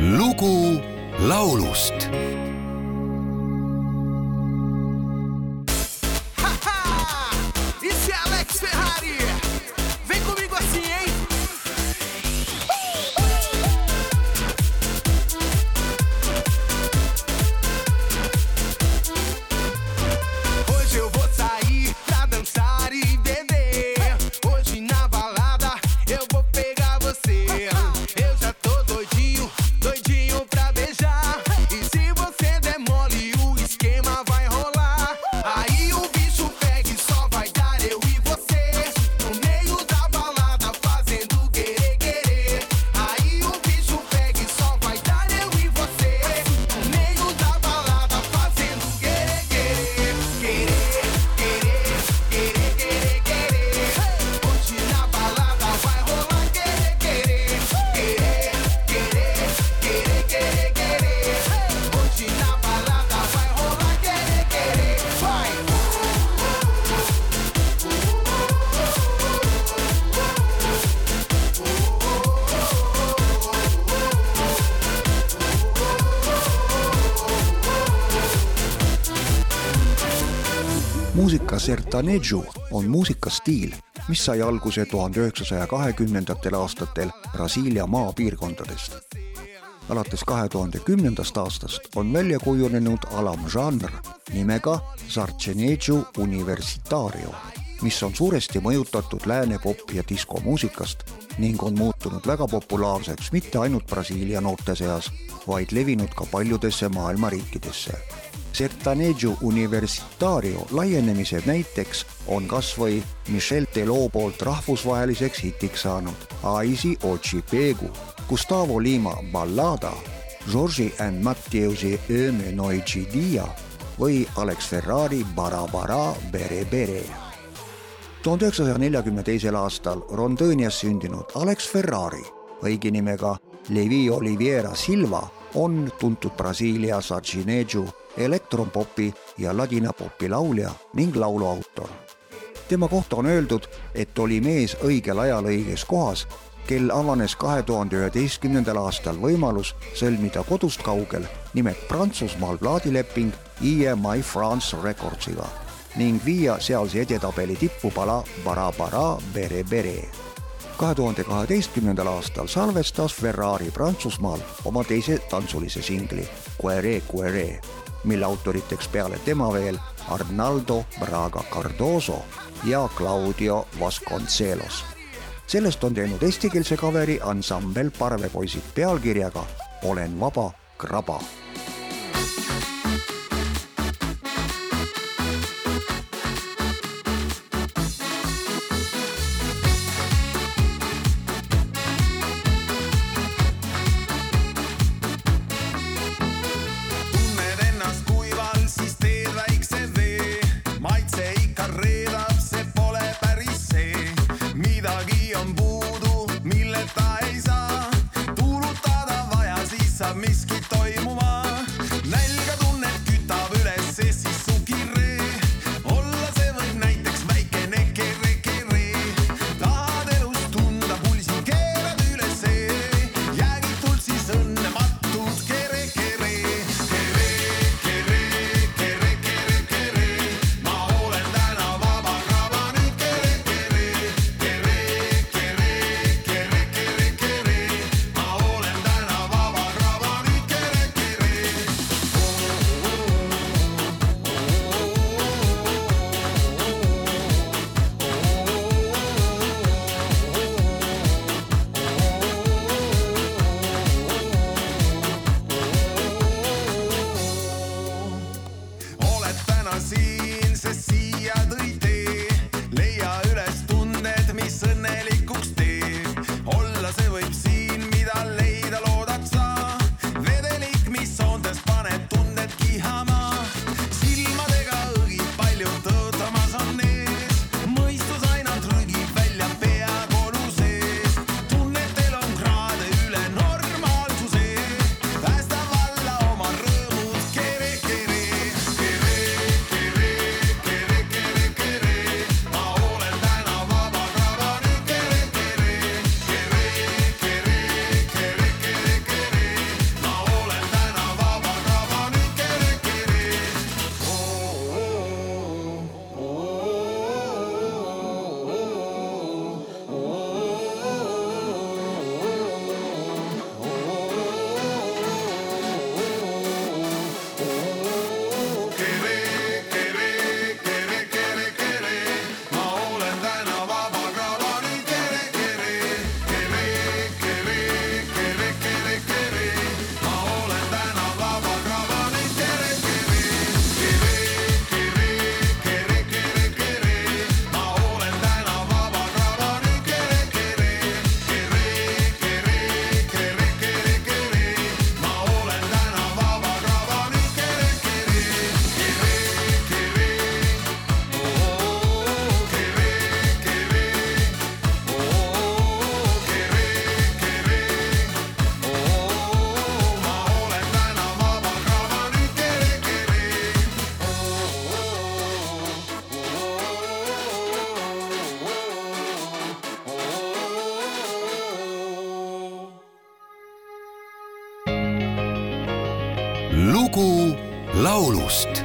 lugu laulust muusika sertanejo on muusikastiil, mis sai alguse tuhande üheksasaja kahekümnendatel aastatel Brasiilia maapiirkondadest. alates kahe tuhande kümnendast aastast on välja kujunenud alamžanr nimega Sarcenejo Universitario, mis on suuresti mõjutatud lääne pop- ja diskomuusikast ning on muutunud väga populaarseks mitte ainult Brasiilia noorte seas, vaid levinud ka paljudesse maailma riikidesse Sertanejo Universitario laienemise näiteks on kas või Michel Tello poolt rahvusvaheliseks hitiks saanud Aisi Ochi Pegu, Gustavo Lima Ballada, Georgi and Matteusi Öme Noigi Dia või Alex Ferrari Bara Bara Bere Bere tuhande üheksasaja neljakümne teisel aastal Rondonias sündinud Alex Ferrari, õige nimega Levi Oliveira Silva, on tuntud Brasiilia Sarcinejo elektronpopi ja ladinapopi laulja ning lauluautor. tema kohta on öeldud, et oli mees õigel ajal õiges kohas, kel avanes kahe tuhande üheteistkümnendal aastal võimalus sõlmida kodust kaugel nimelt Prantsusmaal plaadileping EMI France Recordsiga ning viia sealse edetabeli tippu pala Bara Bara Bere Bere. kahe tuhande kaheteistkümnendal aastal salvestas Ferrari Prantsusmaal oma teise tantsulise singli Quere Quere, mille autoriteks peale tema veel Arnaldo Braga Cardoso ja Claudio Vasconcelos. sellest on teinud eestikeelse kaveri ansambel Parvepoisid pealkirjaga Olen vaba kraba lugu laulust